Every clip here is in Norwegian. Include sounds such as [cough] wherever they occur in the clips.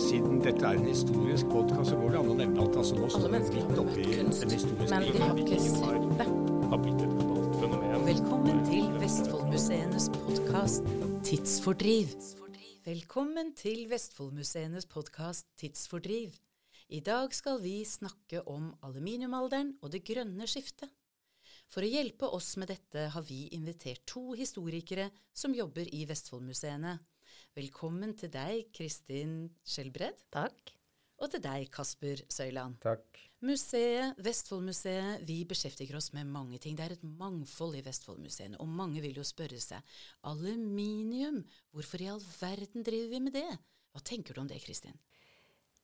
siden dette er en historisk podkast, så går det an å nevne at altså, nå står vi midt oppi møtt kunst, men de har ikke sett det. har blitt et globalt fenomen. Velkommen til Vestfoldmuseenes podkast Tidsfordriv. Velkommen til Vestfoldmuseenes podkast Tidsfordriv. I dag skal vi snakke om aluminiumalderen og det grønne skiftet. For å hjelpe oss med dette har vi invitert to historikere som jobber i Vestfoldmuseene. Velkommen til deg, Kristin Skjelbred. Takk. Og til deg, Kasper Søyland. Takk. Museet, Vestfoldmuseet, vi beskjeftiger oss med mange ting. Det er et mangfold i Vestfoldmuseene, og mange vil jo spørre seg aluminium, hvorfor i all verden driver vi med det? Hva tenker du om det, Kristin?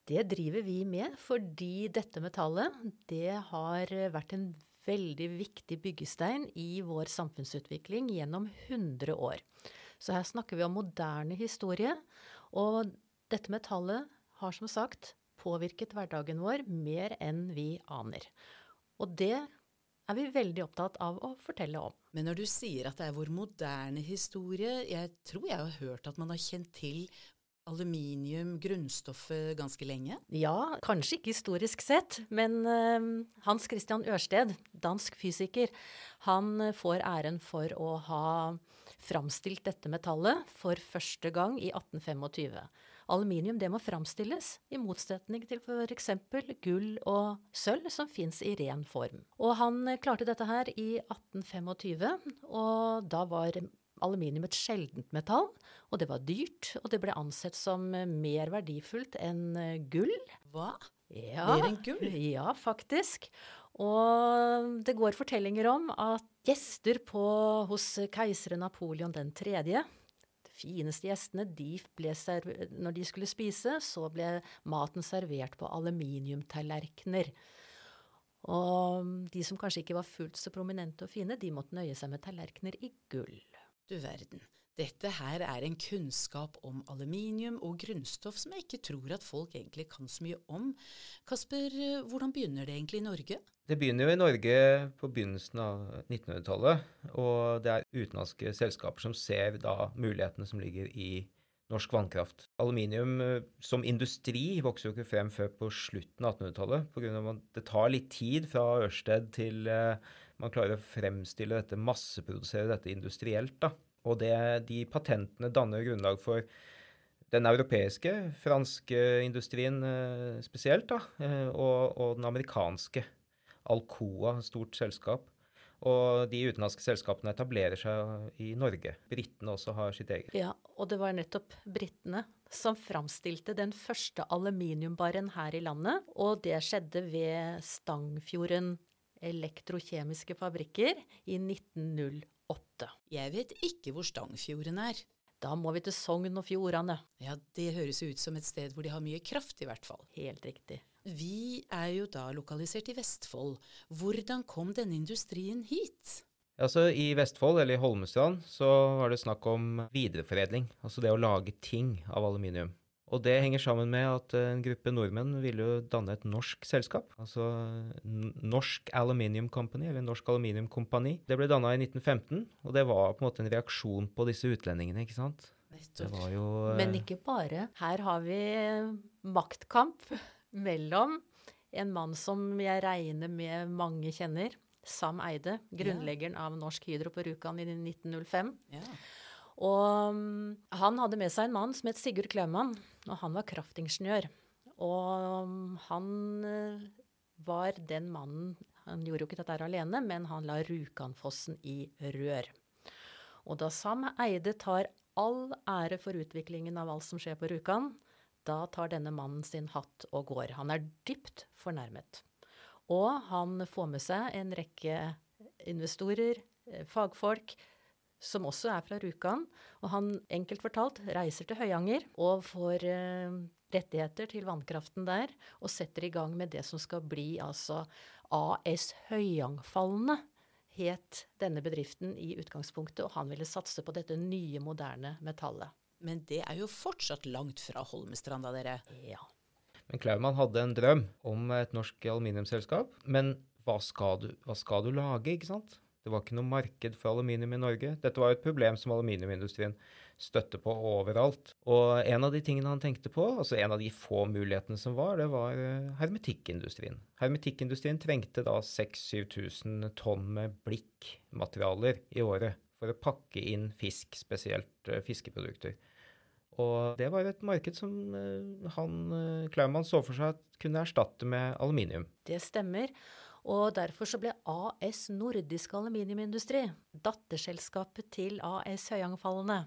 Det driver vi med fordi dette metallet det har vært en veldig viktig byggestein i vår samfunnsutvikling gjennom 100 år. Så her snakker vi om moderne historie. Og dette metallet har som sagt påvirket hverdagen vår mer enn vi aner. Og det er vi veldig opptatt av å fortelle om. Men når du sier at det er vår moderne historie, jeg tror jeg har hørt at man har kjent til aluminium, grunnstoffet, ganske lenge? Ja, kanskje ikke historisk sett, men uh, Hans Christian Ørsted, dansk fysiker, han får æren for å ha framstilt dette metallet for første gang i 1825. Aluminium det må framstilles, i motsetning til f.eks. gull og sølv, som fins i ren form. Og han klarte dette her i 1825, og da var aluminium et sjeldent metall, og det var dyrt, og det ble ansett som mer verdifullt enn gull. Hva? Ja, Mer enn gull? Ja, faktisk. Og det går fortellinger om at gjester på, hos keiseren Napoleon den tredje, de fineste gjestene, de ble når de skulle spise, så ble maten servert på aluminiumtallerkener. Og de som kanskje ikke var fullt så prominente og fine, de måtte nøye seg med tallerkener i gull. Du verden. Dette her er en kunnskap om aluminium og grunnstoff som jeg ikke tror at folk egentlig kan så mye om. Kasper, hvordan begynner det egentlig i Norge? Det begynner jo i Norge på begynnelsen av 1900-tallet. Og det er utenlandske selskaper som ser da mulighetene som ligger i norsk vannkraft. Aluminium som industri vokser jo ikke frem før på slutten av 1800-tallet. Pga. at det tar litt tid fra Ørsted til man klarer å fremstille dette, masseprodusere dette industrielt. da. Og det, de patentene danner grunnlag for den europeiske, franske industrien spesielt, da, og, og den amerikanske. Alcoa, stort selskap. Og de utenlandske selskapene etablerer seg i Norge. Britene også har sitt eget. Ja, og det var nettopp britene som framstilte den første aluminiumbaren her i landet. Og det skjedde ved Stangfjorden elektrokjemiske fabrikker i 1908. Jeg vet ikke hvor Stangfjorden er. Da må vi til Sogn og Fjordane. Ja, det høres ut som et sted hvor de har mye kraft, i hvert fall. Helt riktig. Vi er jo da lokalisert i Vestfold. Hvordan kom denne industrien hit? Altså I Vestfold, eller i Holmestrand, så var det snakk om videreforedling. Altså det å lage ting av aluminium. Og det henger sammen med at en gruppe nordmenn ville jo danne et norsk selskap. Altså Norsk Aluminium Company, eller Norsk Aluminium Kompani. Det ble danna i 1915, og det var på en måte en reaksjon på disse utlendingene, ikke sant. Det var jo Men ikke bare. Her har vi maktkamp [laughs] mellom en mann som jeg regner med mange kjenner, Sam Eide, grunnleggeren ja. av Norsk Hydro på Rjukan i 1905. Ja. Og han hadde med seg en mann som het Sigurd Klaumann, og han var kraftingeniør. Og han var den mannen Han gjorde jo ikke dette alene, men han la Rjukanfossen i rør. Og da Sam Eide tar all ære for utviklingen av alt som skjer på Rjukan, da tar denne mannen sin hatt og går. Han er dypt fornærmet. Og han får med seg en rekke investorer, fagfolk, som også er fra Rjukan. Og han, enkelt fortalt, reiser til Høyanger og får eh, rettigheter til vannkraften der, og setter i gang med det som skal bli altså AS Høyangfallene, het denne bedriften i utgangspunktet, og han ville satse på dette nye, moderne metallet. Men det er jo fortsatt langt fra Holmestranda, dere. Ja. Men Klaumann hadde en drøm om et norsk aluminiumsselskap. Men hva skal, du, hva skal du lage, ikke sant? Det var ikke noe marked for aluminium i Norge. Dette var et problem som aluminiumindustrien støtte på overalt. Og en av de tingene han tenkte på, altså en av de få mulighetene som var, det var eh, hermetikkindustrien. Hermetikkindustrien trengte da 6000-7000 tonn med blikkmaterialer i året for å pakke inn fisk, spesielt uh, fiskeprodukter. Og det var et marked som uh, han, Klaumann så for seg at kunne erstatte med aluminium. Det stemmer. Og derfor så ble AS Nordisk Aluminiumindustri, datterselskapet til AS Høyangfallene,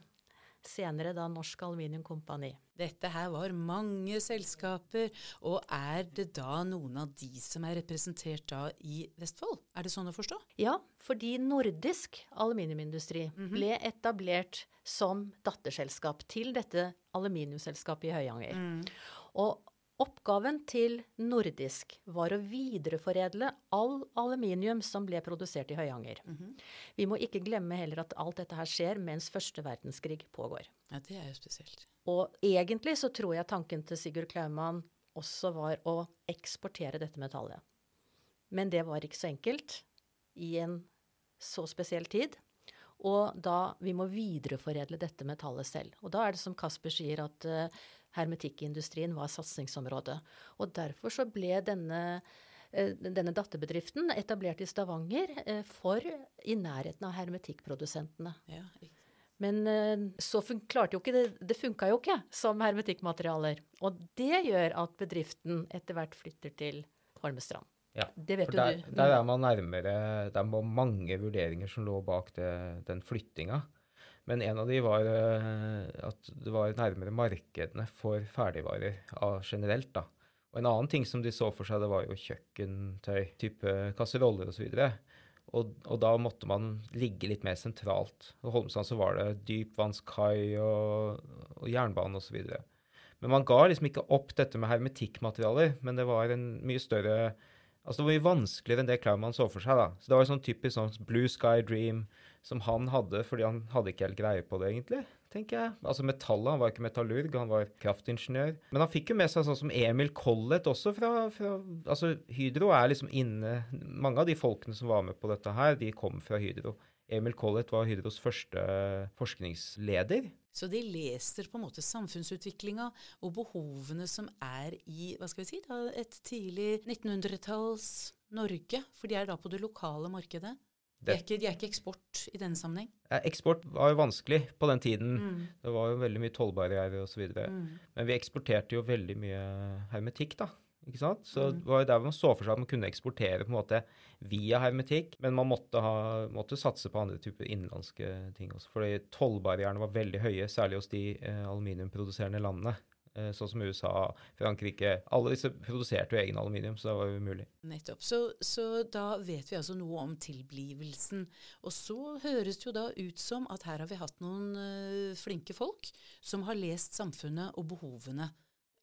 senere da Norsk Aluminium Kompani. Dette her var mange selskaper, og er det da noen av de som er representert da i Vestfold? Er det sånn å forstå? Ja, fordi nordisk aluminiumindustri mm -hmm. ble etablert som datterselskap til dette aluminiumsselskapet i Høyanger. Mm. Og Oppgaven til Nordisk var å videreforedle all aluminium som ble produsert i Høyanger. Mm -hmm. Vi må ikke glemme heller at alt dette her skjer mens første verdenskrig pågår. Ja, det er jo spesielt. Og egentlig så tror jeg tanken til Sigurd Klaumann også var å eksportere dette metallet. Men det var ikke så enkelt i en så spesiell tid. Og da vi må videreforedle dette metallet selv. Og da er det som Kasper sier, at uh, hermetikkindustrien var satsingsområdet. Og derfor så ble denne, uh, denne datterbedriften etablert i Stavanger uh, for i nærheten av hermetikkprodusentene. Ja, men så klarte jo ikke det Det funka jo ikke som hermetikkmaterialer. Og det gjør at bedriften etter hvert flytter til Holmestrand. Ja, det vet for der, du. Der er man nærmere Det er mange vurderinger som lå bak det, den flyttinga. Men en av de var uh, at det var nærmere markedene for ferdigvarer generelt. da. Og en annen ting som de så for seg, det var jo kjøkkentøy, type kasseroller osv. Og, og da måtte man ligge litt mer sentralt. I Holmestrand så var det dypvannskai og, og jernbane osv. Men man ga liksom ikke opp dette med hermetikkmaterialer, men det var en mye større Altså Det var mye vanskeligere enn det Klaumann så for seg. da. Så Det var sånn typisk sånn Blue Sky Dream som han hadde fordi han hadde ikke helt greie på det, egentlig. tenker jeg. Altså metallet, Han var ikke metallurg, han var kraftingeniør. Men han fikk jo med seg sånn som Emil Collett også fra, fra altså Hydro er liksom inne Mange av de folkene som var med på dette her, de kom fra Hydro. Emil Collett var Hydros første forskningsleder. Så de leser på en måte samfunnsutviklinga og behovene som er i hva skal vi si, da, et tidlig 1900-talls Norge, for de er da på det lokale markedet. De er, ikke, de er ikke eksport i denne sammenheng? eksport var jo vanskelig på den tiden. Mm. Det var jo veldig mye tollbarrierer osv. Mm. Men vi eksporterte jo veldig mye hermetikk, da. Ikke sant? Så mm. det var jo der man så for seg at man kunne eksportere på en måte via hermetikk, men man måtte, ha, måtte satse på andre typer innenlandske ting også. Fordi tollbarrierene var veldig høye, særlig hos de eh, aluminiumproduserende landene. Eh, sånn som USA, Frankrike Alle disse produserte jo egen aluminium, så det var jo umulig. Nettopp. Så, så, da vet vi altså noe om tilblivelsen. Og så høres det jo da ut som at her har vi hatt noen uh, flinke folk som har lest samfunnet og behovene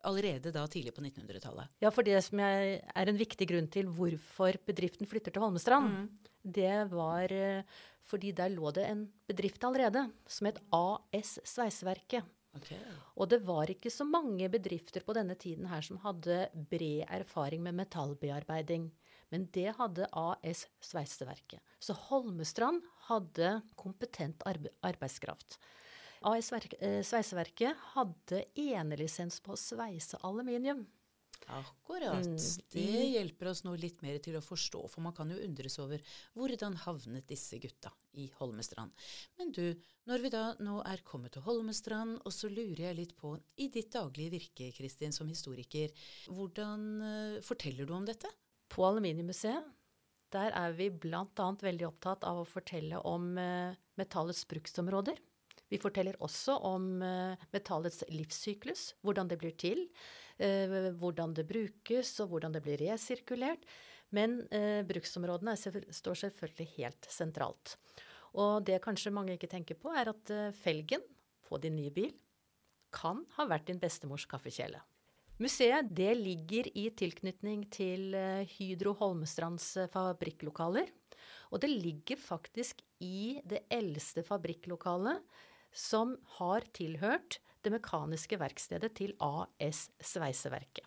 allerede da tidlig på 1900-tallet. Ja, for det som er en viktig grunn til hvorfor bedriften flytter til Holmestrand, mm. det var uh, fordi der lå det en bedrift allerede som het AS Sveiseverket. Okay. Og det var ikke så mange bedrifter på denne tiden her som hadde bred erfaring med metallbearbeiding. Men det hadde AS Sveiseverket. Så Holmestrand hadde kompetent arbeidskraft. AS eh, Sveiseverket hadde enelisens på å sveise aluminium. Akkurat. Mm, det hjelper oss nå litt mer til å forstå, for man kan jo undres over hvordan havnet disse gutta i Holmestrand. Men du, når vi da nå er kommet til Holmestrand, og så lurer jeg litt på, i ditt daglige virke, Kristin, som historiker, hvordan uh, forteller du om dette? På Aluminiummuseet der er vi bl.a. veldig opptatt av å fortelle om uh, metallets bruksområder. Vi forteller også om uh, metallets livssyklus, hvordan det blir til, hvordan det brukes og hvordan det blir resirkulert. Men eh, bruksområdene står selvfølgelig helt sentralt. Og det kanskje mange ikke tenker på, er at felgen på din nye bil kan ha vært din bestemors kaffekjele. Museet det ligger i tilknytning til Hydro Holmestrands fabrikklokaler. Og det ligger faktisk i det eldste fabrikklokalet som har tilhørt det mekaniske verkstedet til AS Sveiseverket.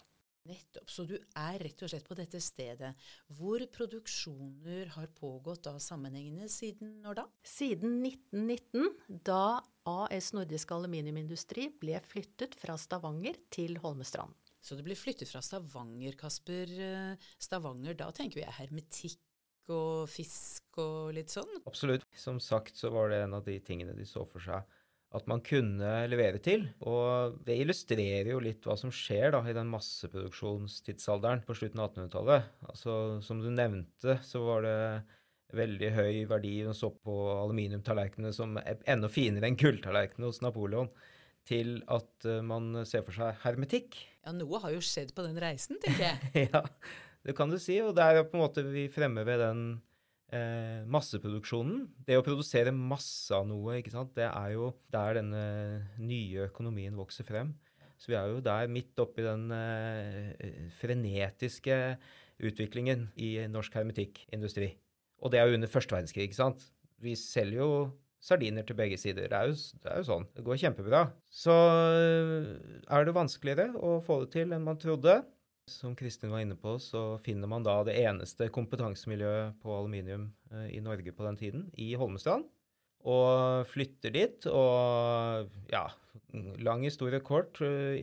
Nettopp. Så du er rett og slett på dette stedet hvor produksjoner har pågått da sammenhengende siden når da? Siden 1919, da AS Nordisk Aluminiumindustri ble flyttet fra Stavanger til Holmestrand. Så det ble flyttet fra Stavanger, Kasper. Eh, Stavanger, da tenker jeg hermetikk og fisk og litt sånn? Absolutt. Som sagt så var det en av de tingene de så for seg at man kunne levere til. Og det illustrerer jo litt hva som skjer da i den masseproduksjonstidsalderen på slutten av 1800-tallet. Altså, som du nevnte, så var det veldig høy verdi hun så på aluminiumtallerkenene som er enda finere enn gulltallerkenene hos Napoleon, til at uh, man ser for seg hermetikk. Ja, noe har jo skjedd på den reisen, tenker jeg. [laughs] ja, det kan du si. Og det er på en måte vi fremmer ved den eh, masseproduksjonen. Det å produsere masse av noe, ikke sant, det er jo der denne nye økonomien vokser frem. Så vi er jo der midt oppi den eh, frenetiske utviklingen i norsk hermetikkindustri. Og det er jo under første verdenskrig, ikke sant. Vi selger jo sardiner til begge sider. Det er, jo, det er jo sånn. Det går kjempebra. Så eh, er det vanskeligere å få det til enn man trodde. Som Kristin var inne på, så finner man da det eneste kompetansemiljøet på aluminium eh, i Norge på den tiden, i Holmestrand. Og flytter dit, og ja, lang historie kort, uh,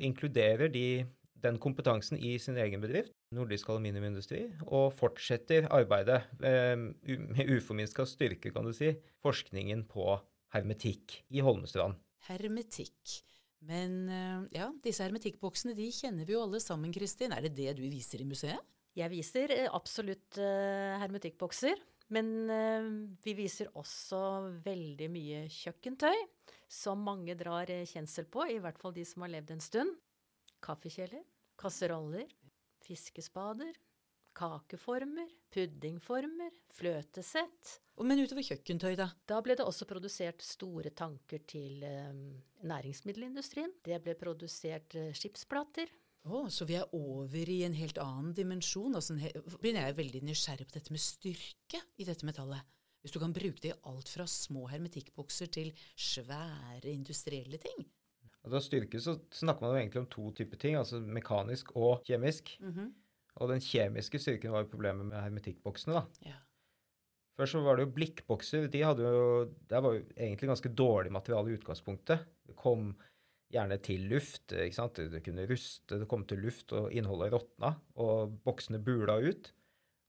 inkluderer de den kompetansen i sin egen bedrift, Nordisk aluminiumindustri, og fortsetter arbeidet uh, med uforminska styrke, kan du si, forskningen på hermetikk i Holmestrand. Hermetikk. Men eh, ja, disse hermetikkboksene de kjenner vi jo alle sammen, Kristin. Er det det du viser i museet? Jeg viser eh, absolutt uh, hermetikkbokser. Men vi viser også veldig mye kjøkkentøy, som mange drar kjensel på, i hvert fall de som har levd en stund. Kaffekjeler, kasseroller, fiskespader, kakeformer, puddingformer, fløtesett. Men utover kjøkkentøy, da? Da ble det også produsert store tanker til um, næringsmiddelindustrien. Det ble produsert uh, skipsplater. Oh, så vi er over i en helt annen dimensjon. Altså, jeg er veldig nysgjerrig på dette med styrke i dette metallet. Hvis du kan bruke det i alt fra små hermetikkbokser til svære industrielle ting. Altså styrke så snakker man jo egentlig om to typer ting, altså mekanisk og kjemisk. Mm -hmm. Og den kjemiske styrken var jo problemet med hermetikkboksene. da. Ja. Først så var det jo blikkbokser. De hadde jo, Det var jo egentlig ganske dårlig materiale i utgangspunktet. Det kom gjerne til luft. ikke sant? Det kunne ruste, det kom til luft, og innholdet råtna. Og boksene bula ut.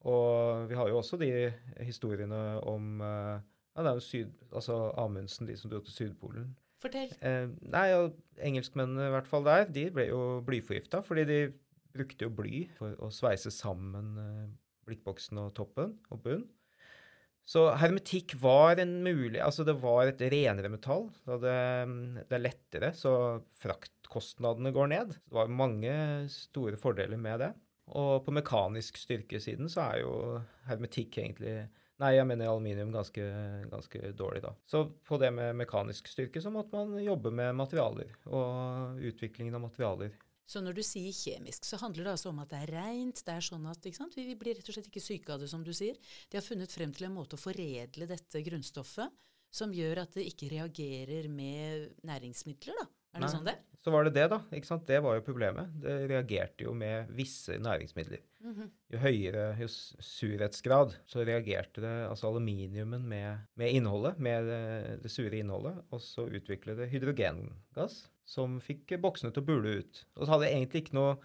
Og vi har jo også de historiene om eh, ja, det er jo syd, altså Amundsen, de som dro til Sydpolen. Fortell. Eh, nei, og Engelskmennene i hvert fall der, de ble jo blyforgifta fordi de brukte jo bly for å sveise sammen eh, blikkboksen og toppen og bunn. Så hermetikk var en mulig Altså, det var et renere metall. Så det, det, er lettere, så fraktkostnadene går ned. Det var mange store fordeler med det. Og på mekanisk styrkesiden så er jo hermetikk egentlig Nei, jeg mener aluminium ganske, ganske dårlig, da. Så på det med mekanisk styrke så måtte man jobbe med materialer og utviklingen av materialer. Så når du sier kjemisk, så handler det altså om at det er reint. Det er sånn at vi, vi blir rett og slett ikke syke av det, som du sier. De har funnet frem til en måte å foredle dette grunnstoffet som gjør at det ikke reagerer med næringsmidler, da. Er det Nei, sånn det Så var det det, da. ikke sant? Det var jo problemet. Det reagerte jo med visse næringsmidler. Mm -hmm. Jo høyere jo surhetsgrad, så reagerte det altså aluminiumen med, med innholdet, med det, det, sure innholdet, og så utviklet det hydrogengass som fikk boksene til å bule ut. Og så hadde jeg egentlig ikke noe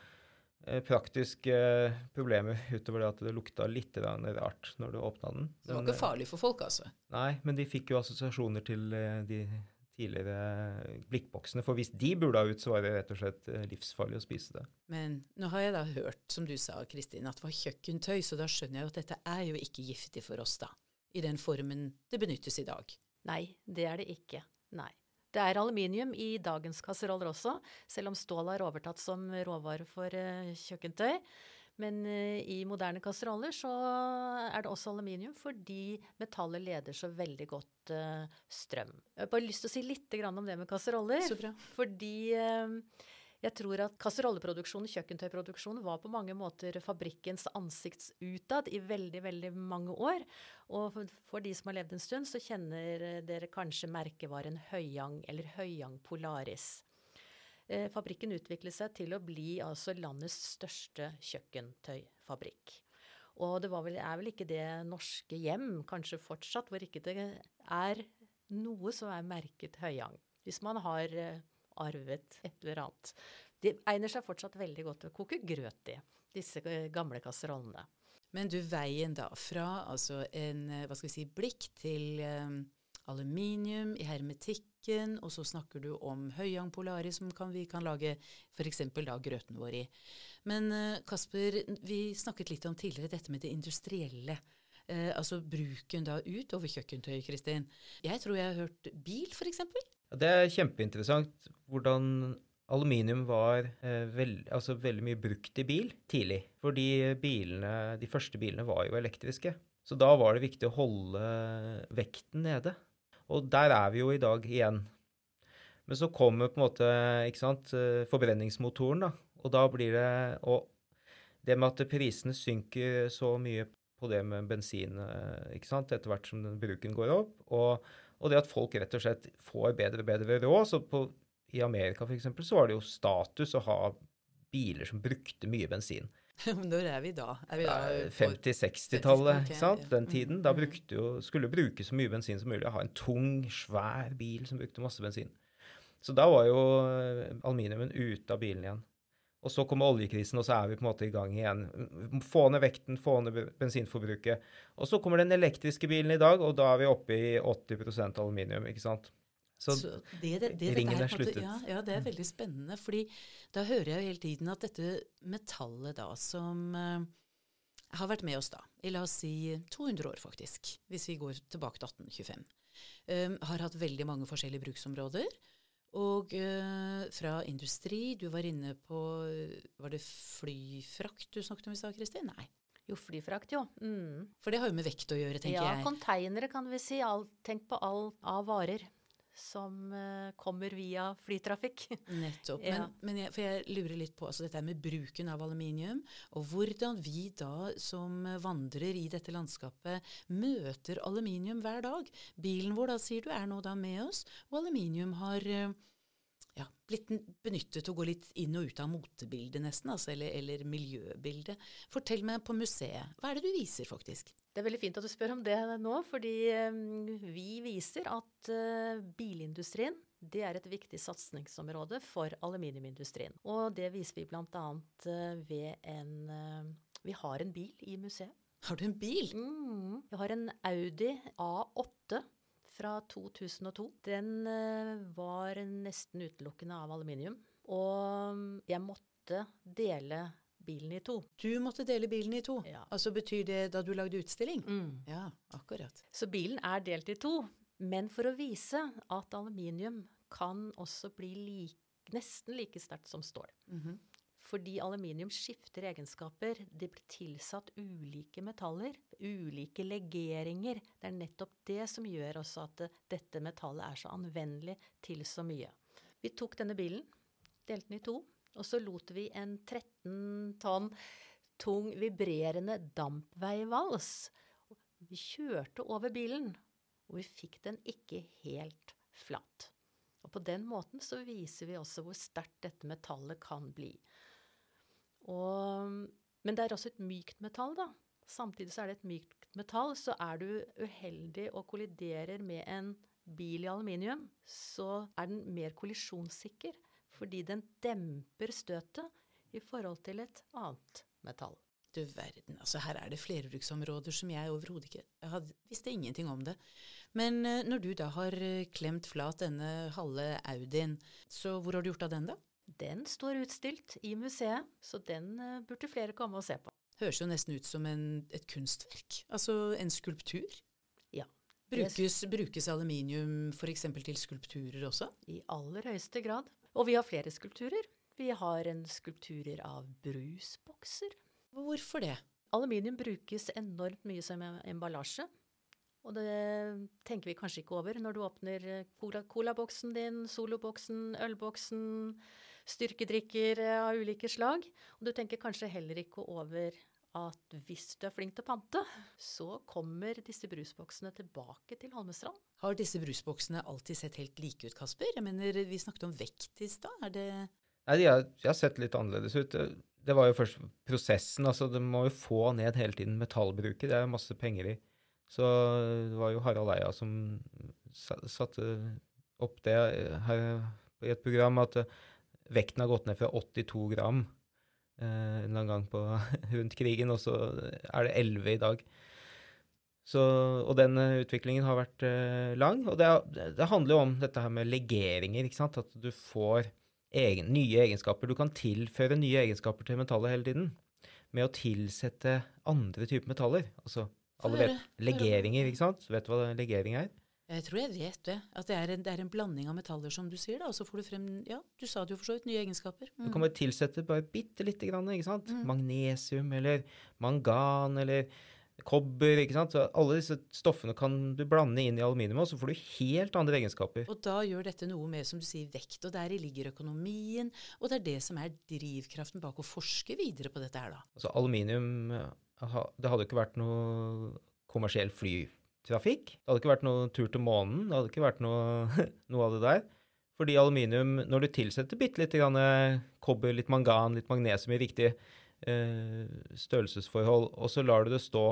eh, praktiske eh, problemer [laughs] utover det at det lukta litt rart når du åpna den. Så det var ikke farlig for folk, altså? Nei, men de fikk jo assosiasjoner til eh, de tidligere blikkboksene. For hvis de bula ut, så var det rett og slett livsfarlig å spise det. Men nå har jeg da hørt, som du sa, Kristin, at det var kjøkkentøy, så da skjønner jeg jo at dette er jo ikke giftig for oss, da. I den formen det benyttes i dag. Nei, det er det ikke. Nei. Det er aluminium i dagens kasseroller også, selv om stål har overtatt som råvare for uh, kjøkkentøy. Men uh, i moderne kasseroller så er det også aluminium fordi metallet leder så veldig godt uh, strøm. Jeg har bare lyst til å si litt om det med kasseroller. Så bra. Fordi jeg tror at kasserolleproduksjon, kjøkkentøyproduksjon, var på mange måter fabrikkens ansikts utad i veldig, veldig mange år. Og for de som har levd en stund, så kjenner dere kanskje merkevaren Høyang eller Høyang Polaris. Eh, fabrikken utviklet seg til å bli altså landets største kjøkkentøyfabrikk. Og det vel, er vel ikke det norske hjem, kanskje fortsatt, hvor ikke det er noe som er merket Høyang. Hvis man har eh, arvet et eller annet. De egner seg fortsatt veldig godt til å koke grøt i, disse eh, gamle kasserollene. Men du, veien da fra altså en eh, hva skal vi si, blikk til um, aluminium i hermetikken, og så snakker du om Høyang Polari som kan, vi kan lage f.eks. da grøten vår i. Men uh, Kasper, vi snakket litt om tidligere dette med det industrielle. Uh, altså bruken da ut over kjøkkentøy, Kristin. Jeg tror jeg har hørt bil, f.eks. Det er kjempeinteressant hvordan aluminium var eh, veld, altså veldig mye brukt i bil tidlig. Fordi bilene, de første bilene var jo elektriske. Så da var det viktig å holde vekten nede. Og der er vi jo i dag igjen. Men så kommer på en måte ikke sant, eh, forbrenningsmotoren, da. Og da blir det Og det med at prisene synker så mye på det med bensin eh, ikke sant, etter hvert som bruken går opp, og, og det at folk rett og slett får bedre og bedre råd. Så på, i Amerika f.eks. så var det jo status å ha biler som brukte mye bensin. [laughs] Når er vi da? Er vi da 50-60-tallet, ikke sant? Den tiden. Da mm. brukte jo, skulle bruke så mye bensin som mulig. Ha en tung, svær bil som brukte masse bensin. Så da var jo aluminiumen ute av bilen igjen. Og så kommer oljekrisen, og så er vi på en måte i gang igjen. Få ned vekten, få ned bensinforbruket. Og så kommer den elektriske bilen i dag, og da er vi oppe i 80% aluminium, ikke sant. Så, så det, det, det, ringen er sluttet. Ja, ja, det er mm. veldig spennende. fordi da hører jeg jo hele tiden at dette metallet da, som uh, har vært med oss da, i la oss si 200 år faktisk, hvis vi går tilbake til 1825, um, har hatt veldig mange forskjellige bruksområder. Og uh, fra industri Du var inne på Var det flyfrakt du snakket om i stad, Kristin? Nei. Jo, flyfrakt, jo. Mm. For det har jo med vekt å gjøre, tenker ja, jeg. Ja, konteinere kan vi si. All, tenk på all av varer som uh, kommer via flytrafikk. [laughs] Nettopp. Men, ja. men jeg, for jeg lurer litt på altså dette med bruken av aluminium, og hvordan vi da som vandrer i dette landskapet møter aluminium hver dag. Bilen vår da, sier du, er nå da med oss, og aluminium har uh, ja, blitt benyttet til å gå litt inn og ut av motebildet, nesten, altså, eller, eller, miljøbildet. Fortell meg på museet, hva er det du viser, faktisk? Det er veldig fint at du spør om det nå, fordi um, vi viser at uh, bilindustrien det er et viktig satsingsområde for aluminiumindustrien. Og det viser vi bl.a. Uh, ved en uh, Vi har en bil i museet. Har du en bil? Mm. Vi har en Audi A8 fra 2002. Den uh, var nesten utelukkende av aluminium. Og mm, jeg måtte dele bilen i to. Du måtte dele bilen i to? Ja. Altså Betyr det da du lagde utstilling? Mm. Ja, akkurat. Så bilen er delt i to. Men for å vise at aluminium kan også bli like, nesten like sterkt som stål. Mm -hmm. Fordi aluminium skifter egenskaper. Det blir tilsatt ulike metaller, ulike legeringer. Det er nettopp det som gjør også at dette metallet er så anvendelig til så mye. Vi tok denne bilen, delte den i to, og så lot vi en 13 tonn tung, vibrerende dampveivals. Vi kjørte over bilen, og vi fikk den ikke helt flatt. Og på den måten så viser vi også hvor sterkt dette metallet kan bli. Og, men det er også et mykt metall, da. Samtidig så er det et mykt metall. Så er du uheldig og kolliderer med en bil i aluminium, så er den mer kollisjonssikker. Fordi den demper støtet i forhold til et annet metall. Du verden, altså her er det flerbruksområder som jeg overhodet ikke Jeg hadde, visste ingenting om det. Men uh, når du da har uh, klemt flat denne halve Audien, så hvor har du gjort av den, da? Den står utstilt i museet, så den uh, burde flere komme og se på. Høres jo nesten ut som en, et kunstverk. Altså en skulptur. Ja. Brukes, brukes aluminium f.eks. til skulpturer også? I aller høyeste grad. Og vi har flere skulpturer. Vi har en skulpturer av brusbokser. Hvorfor det? Aluminium brukes enormt mye som emballasje. Og det tenker vi kanskje ikke over når du åpner colaboksen din, soloboksen, ølboksen, styrkedrikker av ulike slag. Og du tenker kanskje heller ikke over at hvis du er flink til å pante, så kommer disse brusboksene tilbake til Holmestrand. Har disse brusboksene alltid sett helt like ut, Kasper? Jeg mener, Vi snakket om vekt i stad. Er det Nei, de har, de har sett litt annerledes ut. Det, var jo først prosessen. altså De må jo få ned hele tiden metallbruket. Det er jo masse penger i. Så det var jo Harald Eia som satte opp det her i et program, at eh, vekten har gått ned fra 82 gram eh, en eller annen gang på, [laughs] rundt krigen, og så er det 11 i dag. Så, og den eh, utviklingen har vært eh, lang. Og det, det handler jo om dette her med legeringer, ikke sant? at du får egen, nye egenskaper. Du kan tilføre nye egenskaper til metallet hele tiden med å tilsette andre typer metaller. Altså, alle vet legeringer, ikke sant? Vet du hva legering er? Jeg tror jeg vet det. At det er, en, det er en blanding av metaller, som du sier. da, Og så får du frem Ja, du sa det jo for så vidt. Nye egenskaper. Du Mm. kan bare tilsette bare bitte lite grann, ikke sant? Mm. Magnesium eller mangan eller kobber, ikke sant? Så alle disse stoffene kan du blande inn i aluminium, og så får du helt andre egenskaper. Og da gjør dette noe med, som du sier, vekt. Og deri ligger økonomien. Og det er det som er drivkraften bak å forske videre på dette her, da. Altså aluminium eh, Det hadde jo ikke vært noe kommersiell flytrafikk. Det hadde ikke vært noe tur til månen. Det hadde ikke vært noe, [laughs] noe av det der. Fordi aluminium, når du tilsetter bitte litt grann eh, kobber, litt mangan, litt magnesium i riktig eh, størrelsesforhold, og så lar du det stå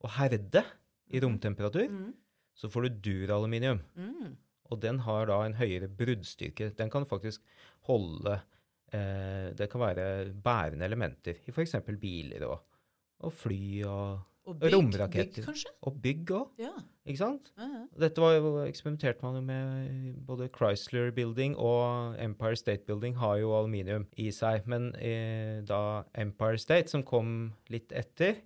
og herde i romtemperatur, Mm. så får du duraluminium. Mm. Og den har da en høyere bruddstyrke. Den kan faktisk holde eh, Det kan være bærende elementer i f.eks. biler og, og fly og, Og bygg, Romraketter. bygg kanskje? og bygg òg, Ja. ikke sant? ja, ja. Dette var jo eksperimenterte man jo med både Chrysler Building og Empire State Building har jo aluminium i seg. Men eh, da Empire State, som kom litt etter,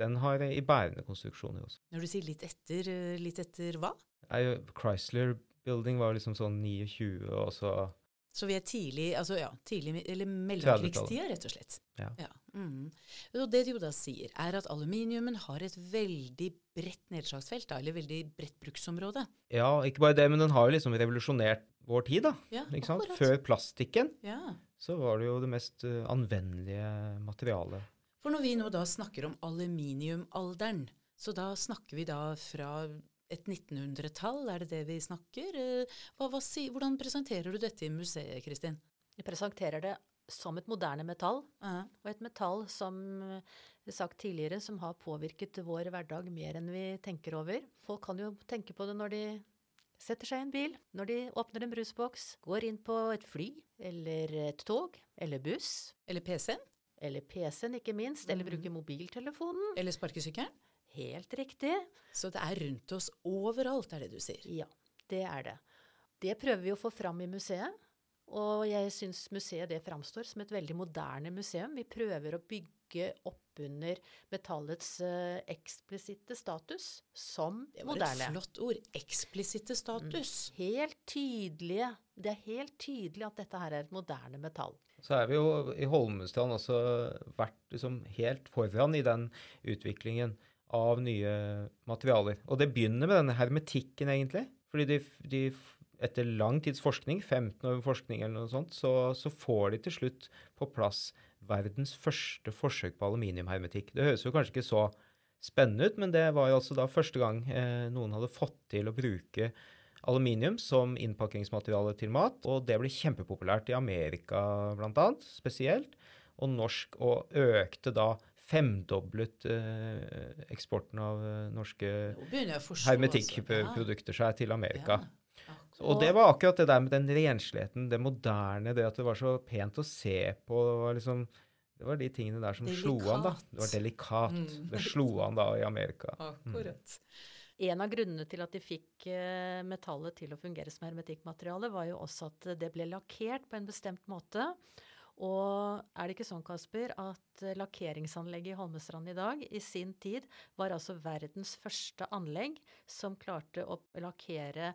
den har i bærende konstruksjoner også. Når du sier litt etter, eh, litt etter hva? Chrysler Building var liksom sånn 29, og så Så vi er tidlig, altså ja, tidlig, eller mellomkrigstida, rett og slett. Ja. Mm. Og det de jo da sier, er at aluminiumen har et veldig bredt nedslagsfelt, da, eller veldig bredt bruksområde. Ja, ikke bare det, men den har jo liksom revolusjonert vår tid, da. Ja, Ikke sant? akkurat. Før plastikken Ja. så var det jo det mest uh, anvendelige materialet. For når vi nå da snakker om aluminiumalderen, så da snakker vi da fra et 1900-tall, er det det vi snakker? Eh, Hva, hva, hvordan presenterer du dette i museet, Kristin? Jeg presenterer det som et moderne metall, Ja. og et metall som eh, sagt tidligere, som har påvirket vår hverdag mer enn vi tenker over. Folk kan jo tenke på det når de setter seg i en bil, når de åpner en brusboks, går inn på et fly, eller et tog, eller buss, Eller PC-en? eller PC-en ikke minst, eller Mhm. bruker mobiltelefonen. Eller sparkesykkelen? Helt riktig. Så det er rundt oss overalt, er det du sier. Ja, det er det. Det prøver vi å få fram i museet. Og jeg syns museet det framstår som et veldig moderne museum. Vi prøver å bygge oppunder metallets uh, eksplisitte status som moderne. Det var moderne. et flott ord. Eksplisitte status. Helt tydelige. Det er helt tydelig at dette her er et moderne metall. Så er vi jo i Holmestrand også vært liksom helt foran i den utviklingen av nye materialer. Og det begynner med denne hermetikken, egentlig. Fordi de, de etter lang tids forskning, 15 år forskning eller noe sånt, så, så får de til slutt på plass verdens første forsøk på aluminiumhermetikk. Det høres jo kanskje ikke så spennende ut, men det var jo altså da første gang eh, noen hadde fått til å bruke aluminium som innpakkingsmateriale til mat, og det ble kjempepopulært i Amerika bl.a. spesielt, og norsk, og økte da femdoblet eh, eksporten av eh, norske Nå begynner jeg å forstå. hermetikkprodukter seg til Amerika. Ja. Og det var akkurat det der med den rensligheten, det moderne, det at det var så pent å se på. Det var, liksom, det var de tingene der som slo an, da. Det var delikat. Mm. Det slo an da i Amerika. Akkurat. En av grunnene til at de fikk eh, metallet til å fungere som hermetikkmateriale, var jo også at det ble lakkert på en bestemt måte. Og er det ikke sånn, Kasper, at eh, lakkeringsanlegget i Holmestrand i dag i sin tid var altså verdens første anlegg som klarte å lakkere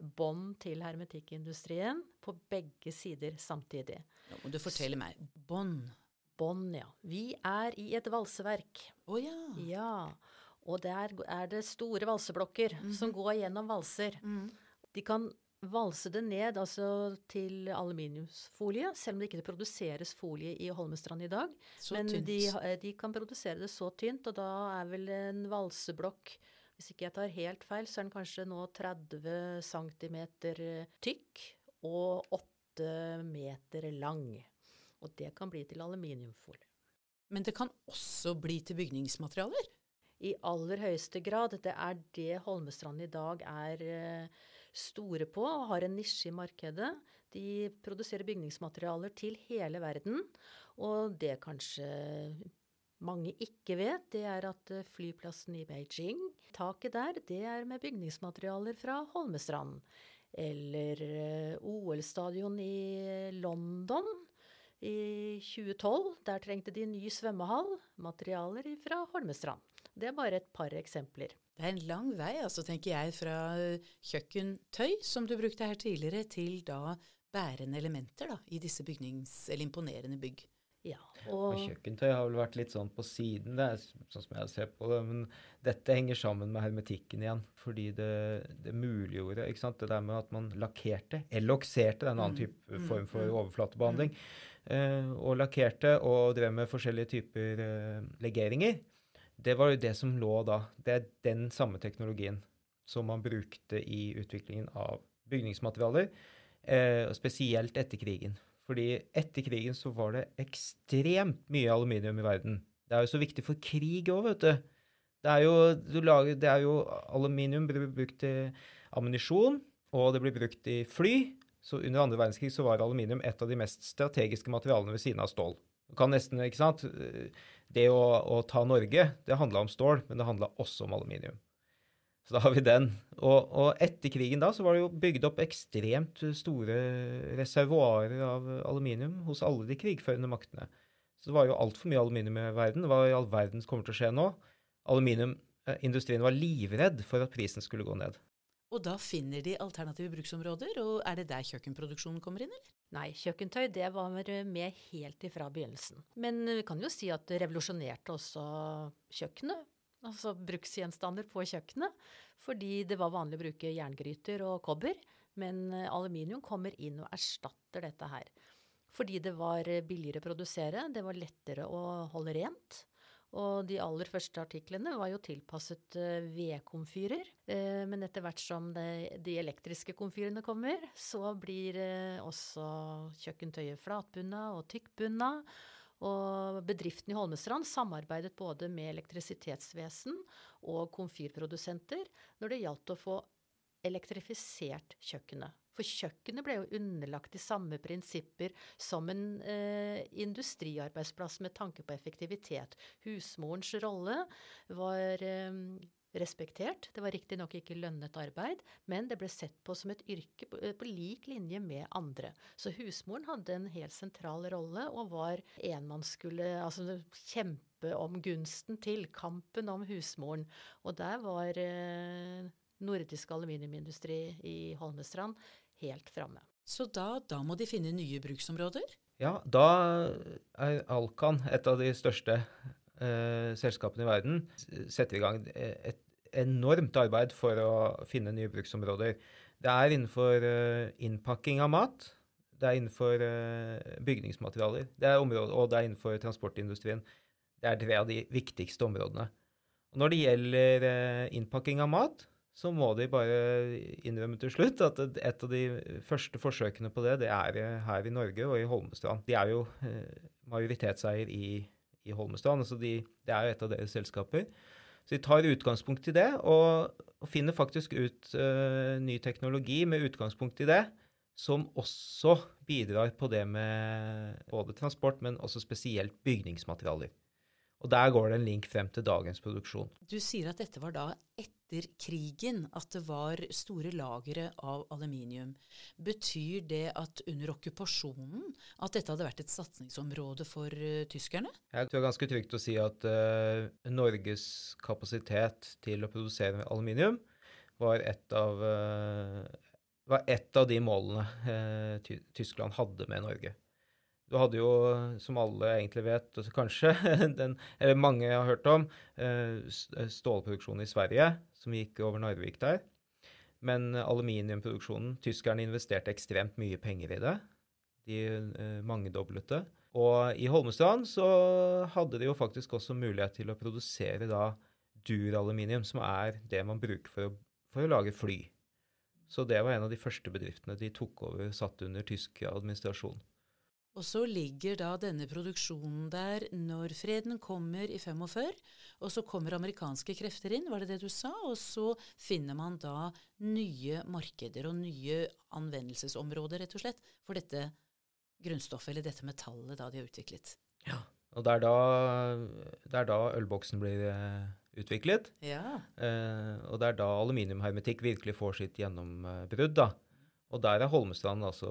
bånd til hermetikkindustrien på begge sider samtidig. Nå må du fortelle meg. Bånd. Bånd, ja. Vi er i et valseverk. Å ja. Ja. Og der er det store valseblokker som går gjennom valser. Mm. De kan valse det ned altså til aluminiumsfolie, selv om det ikke produseres folie i Holmestrand i dag. Så Men de, de kan produsere det så tynt, og da er vel en valseblokk Hvis ikke jeg tar helt feil, så er den kanskje nå 30 cm tykk og 8 meter lang. Og det kan bli til aluminiumfolie. Men det kan også bli til bygningsmaterialer? I aller høyeste grad. Det er det Holmestrand i dag er eh, store på og har en nisje i markedet. De produserer bygningsmaterialer til hele verden. Og det kanskje mange ikke vet, det er at eh, flyplassen i Beijing, taket der, det er med bygningsmaterialer fra Holmestrand. Eller eh, OL-stadion i London i 2012. Der trengte de ny svømmehall. Materialer fra Holmestrand. Det er bare et par eksempler. Det er en lang vei, altså, tenker jeg, fra kjøkkentøy, som du brukte her tidligere, til da bærende elementer da, i disse bygnings- eller imponerende bygg. Ja, og, og kjøkkentøy har vel vært litt sånn på siden, det er sånn som jeg ser på det. Men dette henger sammen med hermetikken igjen. Fordi det, det muliggjorde ikke sant, det der med at man lakkerte, elokserte, det er en annen mm, type mm, form for mm, overflatebehandling. Eh, og lakkerte og drev med forskjellige typer eh, legeringer. Det var jo det som lå da. Det er den samme teknologien som man brukte i utviklingen av bygningsmaterialer, eh, spesielt etter krigen. Fordi etter krigen så var det ekstremt mye aluminium i verden. Det er jo så viktig for krig òg, vet du. Det er, jo, lager, det er jo Aluminium blir brukt til ammunisjon, og det blir brukt i fly. Så under andre verdenskrig så var aluminium et av de mest strategiske materialene ved siden av stål. Du kan nesten, ikke sant? Det å, å ta Norge, det handla om stål, men det handla også om aluminium. Så da har vi den. Og, og, etter krigen da så var det jo bygd opp ekstremt store reservoarer av aluminium hos alle de krigførende maktene. Så det var jo altfor mye aluminium i verden. Hva i all verden kommer til å skje nå? Aluminiumindustrien var livredd for at prisen skulle gå ned. Og da finner de alternative bruksområder, og er det der kjøkkenproduksjonen kommer inn, eller? Nei, kjøkkentøy det var med helt ifra begynnelsen. Men vi kan jo si at det revolusjonerte også kjøkkenet altså bruksgjenstander på kjøkkenet. Fordi det var vanlig å bruke jerngryter og kobber. Men eh, aluminium kommer inn og erstatter dette her. Fordi det var billigere å produsere, det var lettere å holde rent. Og de aller første artiklene var jo tilpasset eh, vedkomfyrer. Men etter hvert som de elektriske komfyrene kommer, så blir også kjøkkentøyet flatbunna og tykkbunna. Og bedriften i Holmestrand samarbeidet både med elektrisitetsvesen og komfyrprodusenter når det gjaldt å få elektrifisert kjøkkenet. For kjøkkenet ble jo underlagt de samme prinsipper som en eh, industriarbeidsplass med tanke på effektivitet. Husmorens rolle var eh, respektert. Det var riktignok ikke lønnet arbeid, men det ble sett på som et yrke på, på, lik linje med andre. Så husmoren hadde en helt sentral rolle og var en man skulle altså, kjempe om gunsten til. Kampen om husmoren. Og der var eh, nordisk aluminiumindustri i Holmestrand helt framme. Så da, da må de finne nye bruksområder? Ja, da er Alcan et av de største eh, selskapene i verden setter i gang et enormt arbeid for å finne nye bruksområder. Det er innenfor eh, innpakking av mat, det er innenfor eh, bygningsmaterialer, det er områder, og det er innenfor transportindustrien. Det er tre av de viktigste områdene. Og når det gjelder eh, innpakking av mat, så må de bare innrømme til slutt at et av de første forsøkene på det, det er her i Norge og i Holmestrand. De er jo majoritetseier i i Holmestrand. Altså de, det er jo et av deres selskaper. Så de tar utgangspunkt i det, og, og finner faktisk ut uh, ny teknologi med utgangspunkt i det, som også bidrar på det med både transport, men også spesielt bygningsmaterialer. Og der går det en link frem til dagens produksjon. Du sier at dette var da etter krigen at det var store lagre av aluminium. Betyr det at under okkupasjonen at dette hadde vært et satsingsområde for uh, tyskerne? Jeg tror det er ganske trygt å si at uh, Norges kapasitet til å produsere aluminium var et av, uh, var et av de målene Tyskland hadde med Norge. Du hadde jo, som alle egentlig vet, kanskje, [laughs] den, eller mange har hørt om, stålproduksjonen i Sverige, som gikk over Narvik der. Men aluminiumproduksjonen Tyskerne investerte ekstremt mye penger i det. De eh, mangedoblet det. Og i Holmestrand så hadde de jo faktisk også mulighet til å produsere da duraluminium, som er det man bruker for å, for å lage fly. Så det var en av de første bedriftene de tok over, satt under tysk administrasjon. Og så ligger da denne produksjonen der når freden kommer i 45, og så kommer amerikanske krefter inn, var det det du sa? Og så finner man da nye markeder og nye anvendelsesområder, rett og slett, for dette grunnstoffet, eller dette metallet, da de har utviklet. Ja. Og det er da, det er da ølboksen blir eh, utviklet. Ja. Eh, og det er da aluminiumhermetikk virkelig får sitt gjennombrudd. da. Og der er Holmestrand altså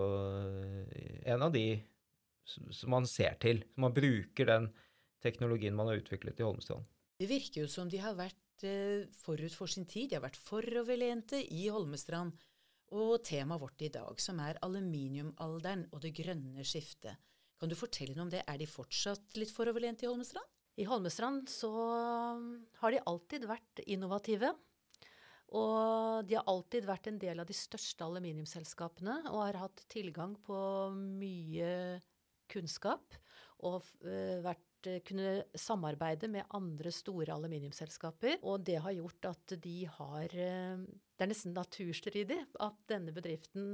eh, en av de som man ser til. Som man bruker den teknologien man har utviklet i Holmestrand. Det virker jo som de har vært eh, forut for sin tid. De har vært foroverlente i Holmestrand. Og temaet vårt i dag, som er aluminiumalderen og det grønne skiftet. Kan du fortelle noe om det? Er de fortsatt litt foroverlente i Holmestrand? I Holmestrand så har de alltid vært innovative. Og de har alltid vært en del av de største aluminiumsselskapene og har hatt tilgang på mye kunnskap og uh, vært, uh, kunne samarbeide med andre store aluminiumsselskaper. Og det har gjort at de har uh, Det er nesten naturstridig at denne bedriften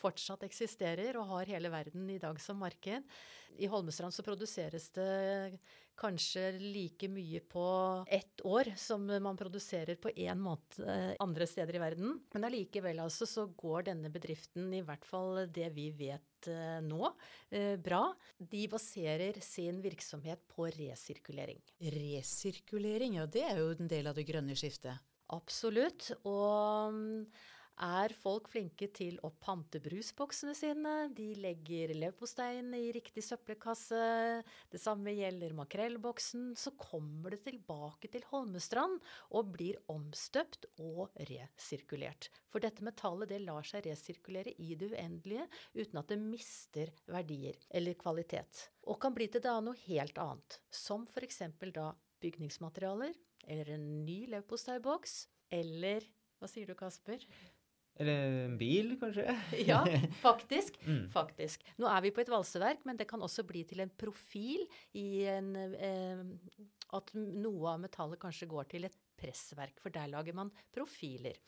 fortsatt eksisterer og har hele verden i dag som marked. I Holmestrand så produseres det kanskje like mye på ett år som man produserer på én måned andre steder i verden. Men allikevel altså så går denne bedriften, i hvert fall det vi vet nå, bra. De baserer sin virksomhet på resirkulering. Resirkulering, ja det er jo en del av det grønne skiftet. Absolutt. Og er folk flinke til å pante brusboksene sine. De legger leverposteien i riktig søppelkasse. Det samme gjelder makrellboksen. Så kommer det tilbake til Holmestrand og blir omstøpt og resirkulert. For dette metallet det lar seg resirkulere i det uendelige uten at det mister verdier eller kvalitet. Og kan bli til da noe helt annet, som f.eks. da bygningsmaterialer eller en ny leverposteiboks eller hva sier du, Kasper? Eller en bil, kanskje? [laughs] ja, faktisk. [laughs] Mm. faktisk. Nå er vi på et valseverk, men det kan også bli til en profil i en eh, At noe av metallet kanskje går til et pressverk, for der lager man profiler.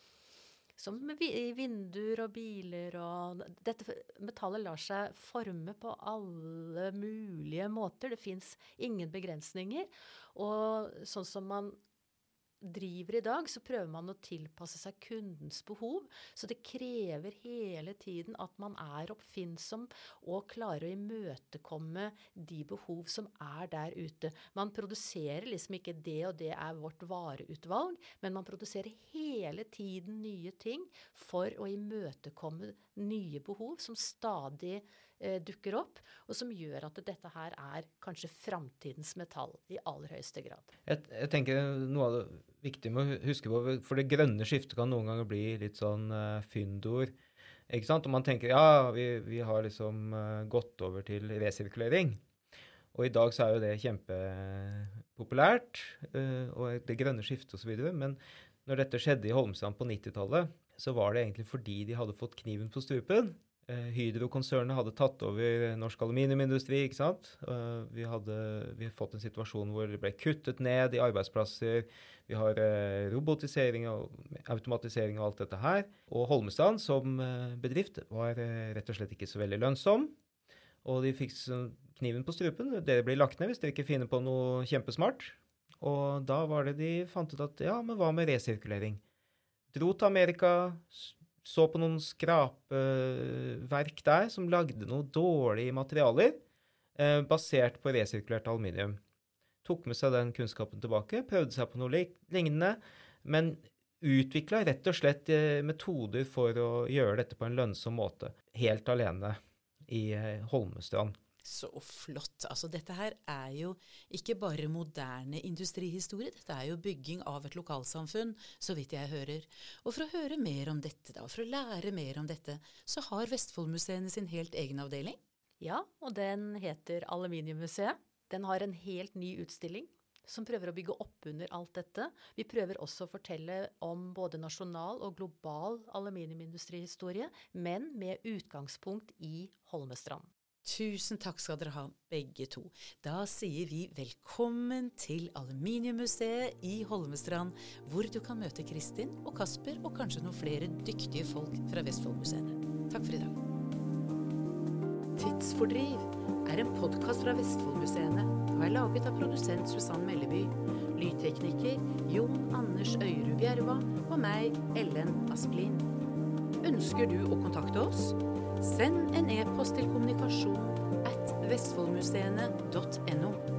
Som i vinduer og biler og Dette metallet lar seg forme på alle mulige måter. Det fins ingen begrensninger. Og sånn som man driver i dag, så prøver man å tilpasse seg kundens behov. Så det krever hele tiden at man er oppfinnsom og klarer å imøtekomme de behov som er der ute. Man produserer liksom ikke det og det er vårt vareutvalg, men man produserer hele tiden nye ting for å imøtekomme nye behov som stadig eh, dukker opp, og som gjør at dette her er kanskje framtidens metall i aller høyeste grad. Jeg, jeg, tenker noe av det viktige med å huske på, for det grønne skiftet kan noen ganger bli litt sånn uh, fyndord. Ikke sant? Og man tenker ja, vi, vi har liksom uh, gått over til resirkulering. Og i dag så er jo det kjempepopulært, uh, og det grønne skiftet osv. Men når dette skjedde i Holmestrand på 90-tallet, så var det egentlig fordi de hadde fått kniven på strupen. Uh, Hydro-konsernet hadde tatt over norsk aluminiumindustri. ikke sant? Uh, vi hadde vi fått en situasjon hvor det ble kuttet ned i arbeidsplasser. Vi har uh, robotisering og automatisering og alt dette her. Og Holmestrand som bedrift var rett og slett ikke så veldig lønnsom. Og de fikk kniven på strupen. Dere blir lagt ned hvis dere ikke finner på noe kjempesmart. Og da var det de fant ut at ja, men hva med resirkulering? Dro til Amerika, så på noen skrapeverk der som lagde noen dårlige materialer eh, basert på resirkulert aluminium. Tok med seg den kunnskapen tilbake, prøvde seg på noe lignende, men utvikla rett og slett eh, metoder for å gjøre dette på en lønnsom måte, helt alene i eh, Holmestrand. Så flott. Altså dette her er jo ikke bare moderne industrihistorie, dette er jo bygging av et lokalsamfunn, så vidt jeg hører. Og for å høre mer om dette, da, for å lære mer om dette, så har Vestfoldmuseene sin helt egen avdeling? Ja, og den heter Aluminiummuseet. Den har en helt ny utstilling som prøver å bygge opp under alt dette. Vi prøver også å fortelle om både nasjonal og global aluminiumindustrihistorie, men med utgangspunkt i Holmestrand. Tusen takk skal dere ha, begge to. Da sier vi velkommen til Aluminiummuseet i Holmestrand, hvor du kan møte Kristin og Kasper og kanskje noen flere dyktige folk fra Vestfoldmuseene. Takk for i dag. Tidsfordriv er en podkast fra Vestfoldmuseene og er laget av produsent Susann Melleby, lydtekniker Jon Anders Øyrud Bjerva og meg, Ellen Asplin. Ønsker du å kontakte oss? Send en e-post til kommunikasjon at vestfoldmuseene.no.